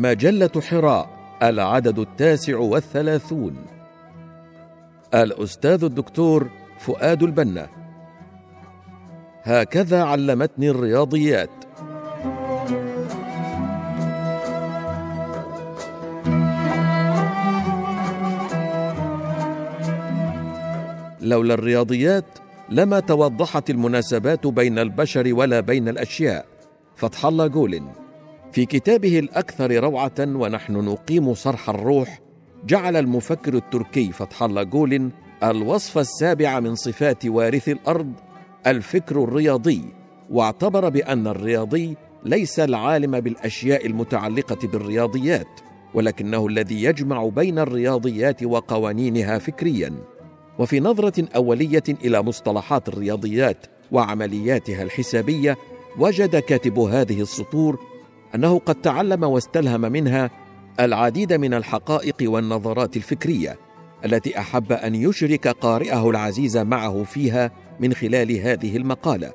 مجلة حراء العدد التاسع والثلاثون. الأستاذ الدكتور فؤاد البنا. هكذا علمتني الرياضيات. لولا الرياضيات لما توضحت المناسبات بين البشر ولا بين الأشياء. فتح الله جولن في كتابه الأكثر روعة ونحن نقيم صرح الروح جعل المفكر التركي فتح الله جولن الوصف السابع من صفات وارث الأرض الفكر الرياضي. واعتبر بأن الرياضي ليس العالم بالأشياء المتعلقة بالرياضيات ولكنه الذي يجمع بين الرياضيات وقوانينها فكريا. وفي نظرة أولية إلى مصطلحات الرياضيات وعملياتها الحسابية وجد كاتب هذه السطور أنه قد تعلم واستلهم منها العديد من الحقائق والنظرات الفكرية التي أحب أن يشرك قارئه العزيز معه فيها من خلال هذه المقالة.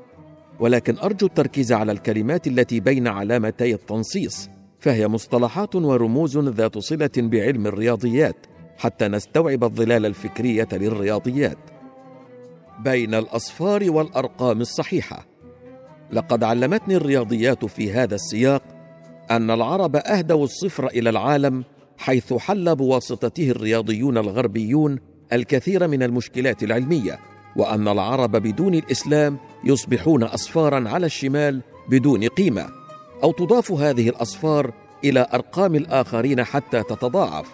ولكن أرجو التركيز على الكلمات التي بين علامتي التنصيص فهي مصطلحات ورموز ذات صلة بعلم الرياضيات حتى نستوعب الظلال الفكرية للرياضيات. بين الأصفار والأرقام الصحيحة. لقد علمتني الرياضيات في هذا السياق أن العرب أهدوا الصفر إلى العالم حيث حل بواسطته الرياضيون الغربيون الكثير من المشكلات العلمية وأن العرب بدون الإسلام يصبحون أصفارا على الشمال بدون قيمة. أو تضاف هذه الأصفار إلى أرقام الآخرين حتى تتضاعف.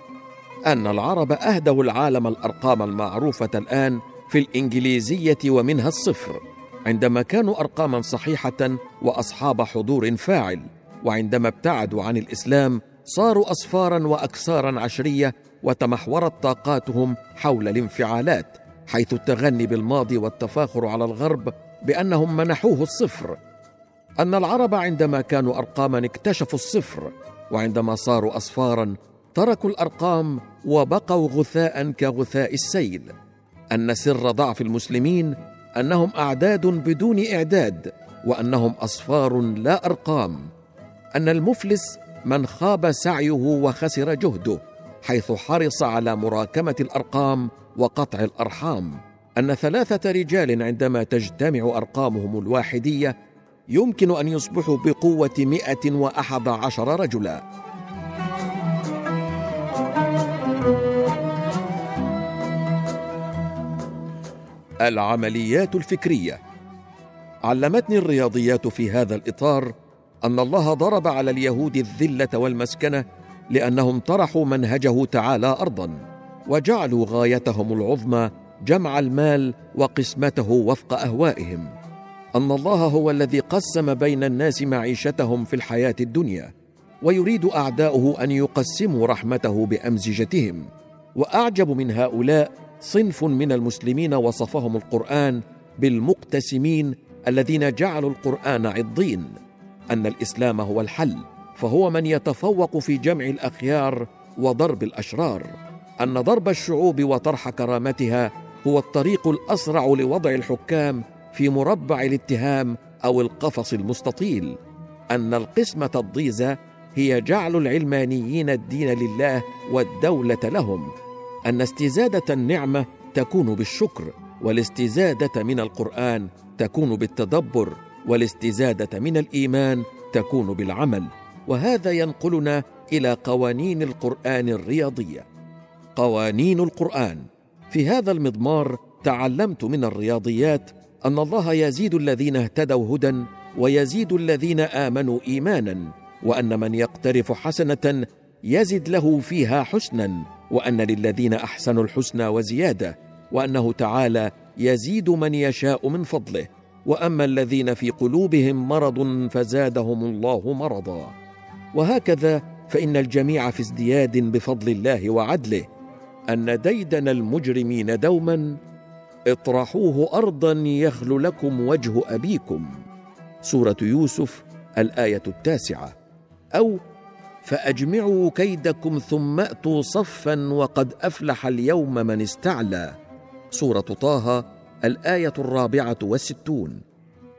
أن العرب أهدوا العالم الأرقام المعروفة الآن في الإنجليزية ومنها الصفر عندما كانوا أرقاما صحيحة وأصحاب حضور فاعل. وعندما ابتعدوا عن الإسلام صاروا أصفارا وأكسارا عشرية وتمحورت طاقاتهم حول الانفعالات حيث التغني بالماضي والتفاخر على الغرب بأنهم منحوه الصفر. أن العرب عندما كانوا أرقاما اكتشفوا الصفر وعندما صاروا أصفارا تركوا الأرقام وبقوا غثاء كغثاء السيل. أن سر ضعف المسلمين أنهم أعداد بدون إعداد وأنهم أصفار لا أرقام. أن المفلس من خاب سعيه وخسر جهده حيث حرص على مراكمة الأرقام وقطع الأرحام. أن ثلاثة رجال عندما تجتمع أرقامهم الواحدية يمكن أن يصبحوا بقوة مائه وأحد عشر رجلا. العمليات الفكرية. علمتني الرياضيات في هذا الإطار أن الله ضرب على اليهود الذلة والمسكنة لأنهم طرحوا منهجه تعالى ارضا وجعلوا غايتهم العظمى جمع المال وقسمته وفق أهوائهم. أن الله هو الذي قسم بين الناس معيشتهم في الحياة الدنيا ويريد أعداؤه أن يقسموا رحمته بأمزجتهم. وأعجب من هؤلاء صنف من المسلمين وصفهم القرآن بالمقتسمين الذين جعلوا القرآن عضين. أن الإسلام هو الحل فهو من يتفوق في جمع الأخيار وضرب الأشرار. أن ضرب الشعوب وطرح كرامتها هو الطريق الأسرع لوضع الحكام في مربع الاتهام أو القفص المستطيل. أن القسمة الضيزة هي جعل العلمانيين الدين لله والدولة لهم. أن استزادة النعمة تكون بالشكر والاستزادة من القرآن تكون بالتدبر والاستزادة من الإيمان تكون بالعمل وهذا ينقلنا إلى قوانين القرآن الرياضية. قوانين القرآن. في هذا المضمار تعلمت من الرياضيات أن الله يزيد الذين اهتدوا هدى ويزيد الذين آمنوا إيمانا وأن من يقترف حسنة يزد له فيها حسنا وأن للذين أحسنوا الحسنى وزيادة وأنه تعالى يزيد من يشاء من فضله. وأما الذين في قلوبهم مرض فزادهم الله مرضا. وهكذا فإن الجميع في ازدياد بفضل الله وعدله أن ديدن المجرمين دوما اطرحوه ارضا يخل لكم وجه أبيكم. سورة يوسف الآية التاسعة. أو فأجمعوا كيدكم ثم أتوا صفا وقد أفلح اليوم من استعلى. سورة طه الآية الرابعة والستون.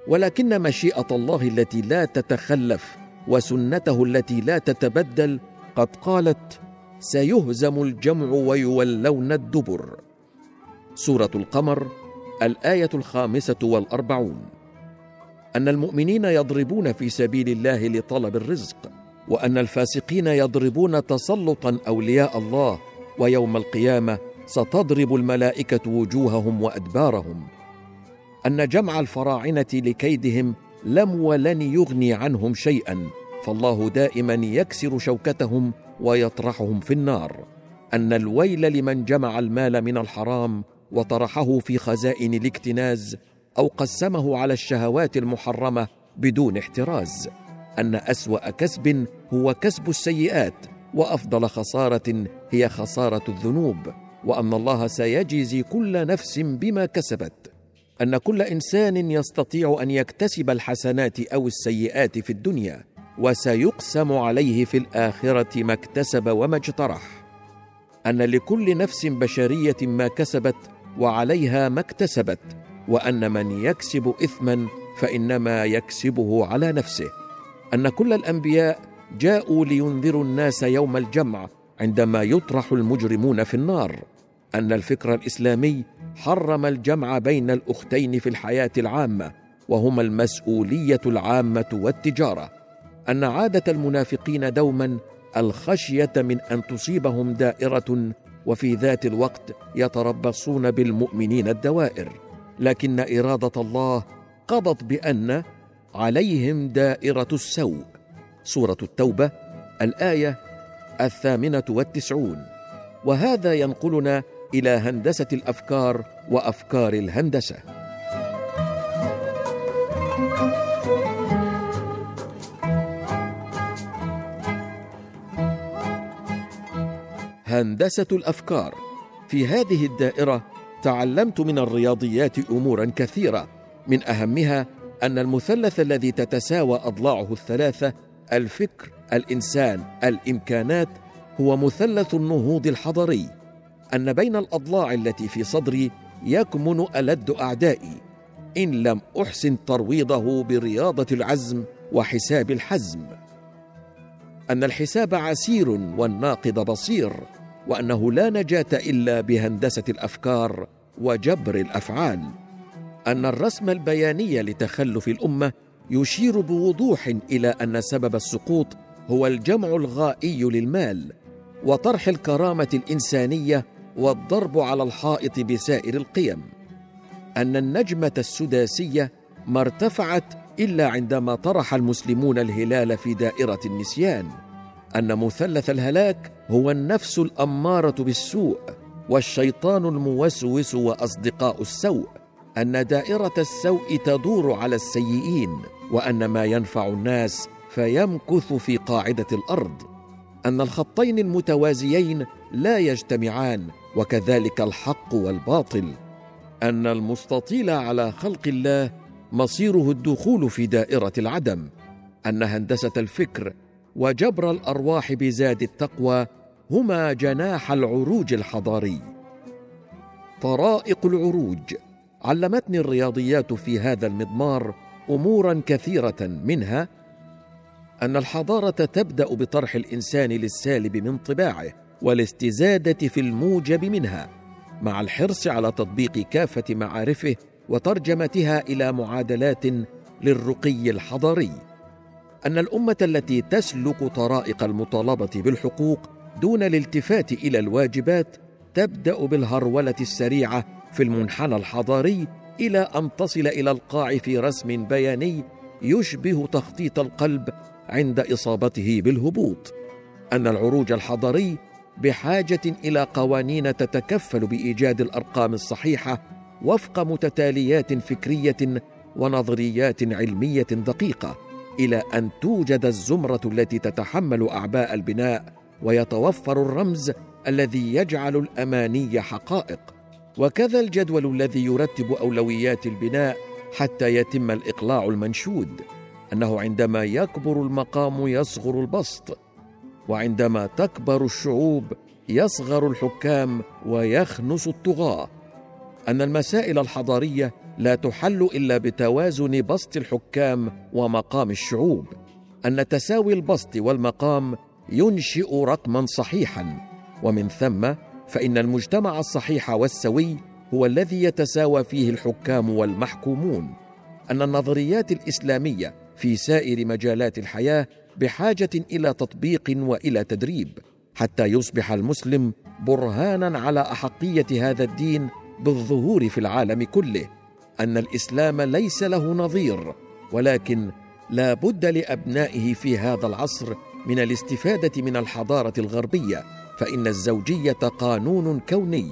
ولكن مشيئة الله التي لا تتخلف وسنته التي لا تتبدل قد قالت سيهزم الجمع ويولون الدبر. سورة القمر الآية الخامسة والأربعون. أن المؤمنين يضربون في سبيل الله لطلب الرزق وأن الفاسقين يضربون تسلطا أولياء الله ويوم القيامة ستضرب الملائكة وجوههم وأدبارهم. أن جمع الفراعنة لكيدهم لم ولن يغني عنهم شيئا فالله دائما يكسر شوكتهم ويطرحهم في النار. أن الويل لمن جمع المال من الحرام وطرحه في خزائن الاكتناز أو قسمه على الشهوات المحرمة بدون احتراز. أن أسوأ كسب هو كسب السيئات وأفضل خسارة هي خسارة الذنوب. وان الله سيجزي كل نفس بما كسبت. أن كل إنسان يستطيع أن يكتسب الحسنات أو السيئات في الدنيا وسيقسم عليه في الآخرة ما اكتسب وما اجترح. أن لكل نفس بشرية ما كسبت وعليها ما اكتسبت وأن من يكسب اثما فإنما يكسبه على نفسه. أن كل الأنبياء جاءوا لينذروا الناس يوم الجمع عندما يطرح المجرمون في النار أن الفكر الإسلامي حرم الجمع بين الأختين في الحياة العامة وهما المسؤولية العامة والتجارة أن عادة المنافقين دوما الخشية من أن تصيبهم دائرة وفي ذات الوقت يتربصون بالمؤمنين الدوائر. لكن إرادة الله قضت بأن عليهم دائرة السوء. سورة التوبة الآية الثامنة والتسعون. وهذا ينقلنا إلى هندسة الأفكار وأفكار الهندسة. هندسة الأفكار. في هذه الدائرة تعلمت من الرياضيات امورا كثيرة من أهمها أن المثلث الذي تتساوى أضلاعه الثلاثة الفكر الإنسان الإمكانات هو مثلث النهوض الحضري. أن بين الأضلاع التي في صدري يكمن ألد أعدائي. إن لم أحسن ترويضه برياضة العزم وحساب الحزم. أن الحساب عسير والناقد بصير. وأنه لا نجاة إلا بهندسة الأفكار وجبر الأفعال. أن الرسم البياني لتخلف الأمة يشير بوضوح إلى أن سبب السقوط هو الجمع الغائي للمال وطرح الكرامة الإنسانية والضرب على الحائط بسائر القيم. أن النجمة السداسية ما ارتفعت إلا عندما طرح المسلمون الهلال في دائرة النسيان. أن مثلث الهلاك هو النفس الأمارة بالسوء والشيطان الموسوس وأصدقاء السوء. أن دائرة السوء تدور على السيئين وأن ما ينفع الناس فيمكث في قاعدة الأرض أن الخطين المتوازيين لا يجتمعان وكذلك الحق والباطل. أن المستطيل على خلق الله مصيره الدخول في دائرة العدم. أن هندسة الفكر وجبر الأرواح بزاد التقوى هما جناح العروج الحضاري. طرائق العروج علمتني الرياضيات في هذا المضمار امورا كثيرة منها أن الحضارة تبدأ بطرح الإنسان للسالب من طباعه والاستزادة في الموجب منها مع الحرص على تطبيق كافة معارفه وترجمتها إلى معادلات للرقي الحضاري. أن الأمة التي تسلك طرائق المطالبة بالحقوق دون الالتفات إلى الواجبات تبدأ بالهرولة السريعة في المنحنى الحضاري إلى أن تصل إلى القاع في رسم بياني يشبه تخطيط القلب عند إصابته بالهبوط أن العروج الحضاري بحاجة إلى قوانين تتكفل بإيجاد الأرقام الصحيحة وفق متتاليات فكرية ونظريات علمية دقيقة إلى أن توجد الزمرة التي تتحمل أعباء البناء ويتوفر الرمز الذي يجعل الأماني حقائق. وكذا الجدول الذي يرتب أولويات البناء حتى يتم الإقلاع المنشود. أنه عندما يكبر المقام يصغر البسط وعندما تكبر الشعوب يصغر الحكام ويخنس الطغاة. أن المسائل الحضارية لا تحل إلا بتوازن بسط الحكام ومقام الشعوب. أن تساوي البسط والمقام ينشئ رقما صحيحا. ومن ثم فإن المجتمع الصحيح والسوي هو الذي يتساوى فيه الحكام والمحكومون. أن النظريات الإسلامية في سائر مجالات الحياة بحاجة إلى تطبيق وإلى تدريب حتى يصبح المسلم برهانا على أحقية هذا الدين بالظهور في العالم كله أن الإسلام ليس له نظير ولكن لا بد لأبنائه في هذا العصر من الاستفادة من الحضارة الغربية فإن الزوجية قانون كوني.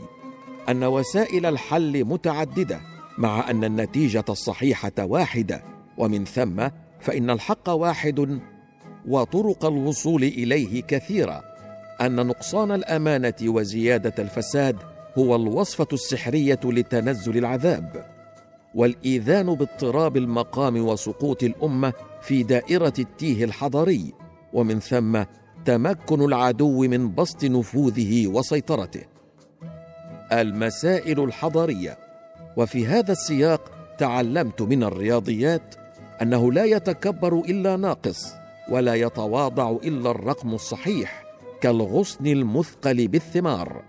أن وسائل الحل متعددة مع أن النتيجة الصحيحة واحدة ومن ثم فإن الحق واحد وطرق الوصول إليه كثيرة أن نقصان الأمانة وزيادة الفساد هو الوصفة السحرية لتنزل العذاب والإيذان باضطراب المقام وسقوط الأمة في دائرة التيه الحضاري ومن ثم تمكن العدو من بسط نفوذه وسيطرته. المسائل الحضارية وفي هذا السياق تعلمت من الرياضيات أنه لا يتكبر إلا ناقص ولا يتواضع إلا الرقم الصحيح كالغصن المثقل بالثمار.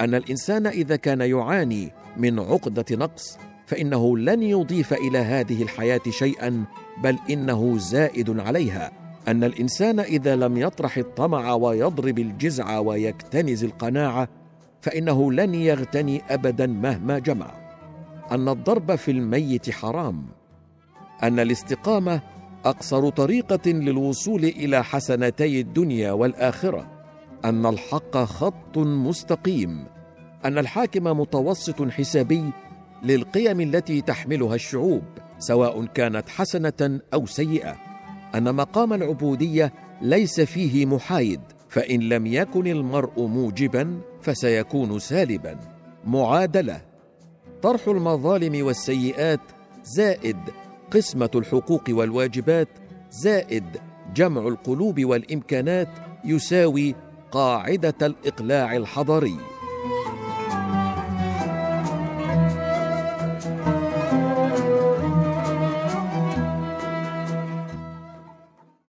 أن الإنسان إذا كان يعاني من عقدة نقص فإنه لن يضيف إلى هذه الحياة شيئا بل إنه زائد عليها. أن الإنسان إذا لم يطرح الطمع ويضرب الجزع ويكتنز القناعة فإنه لن يغتني ابدا مهما جمع. أن الضرب في الميت حرام. أن الاستقامة أقصر طريقة للوصول إلى حسنتي الدنيا والآخرة أن الحق خط مستقيم أن الحاكم متوسط حسابي للقيم التي تحملها الشعوب سواء كانت حسنة أو سيئة أن مقام العبودية ليس فيه محايد فإن لم يكن المرء موجبا فسيكون سالبا. معادلة طرح المظالم والسيئات زائد قسمة الحقوق والواجبات زائد جمع القلوب والإمكانات يساوي قاعدة الإقلاع الحضري.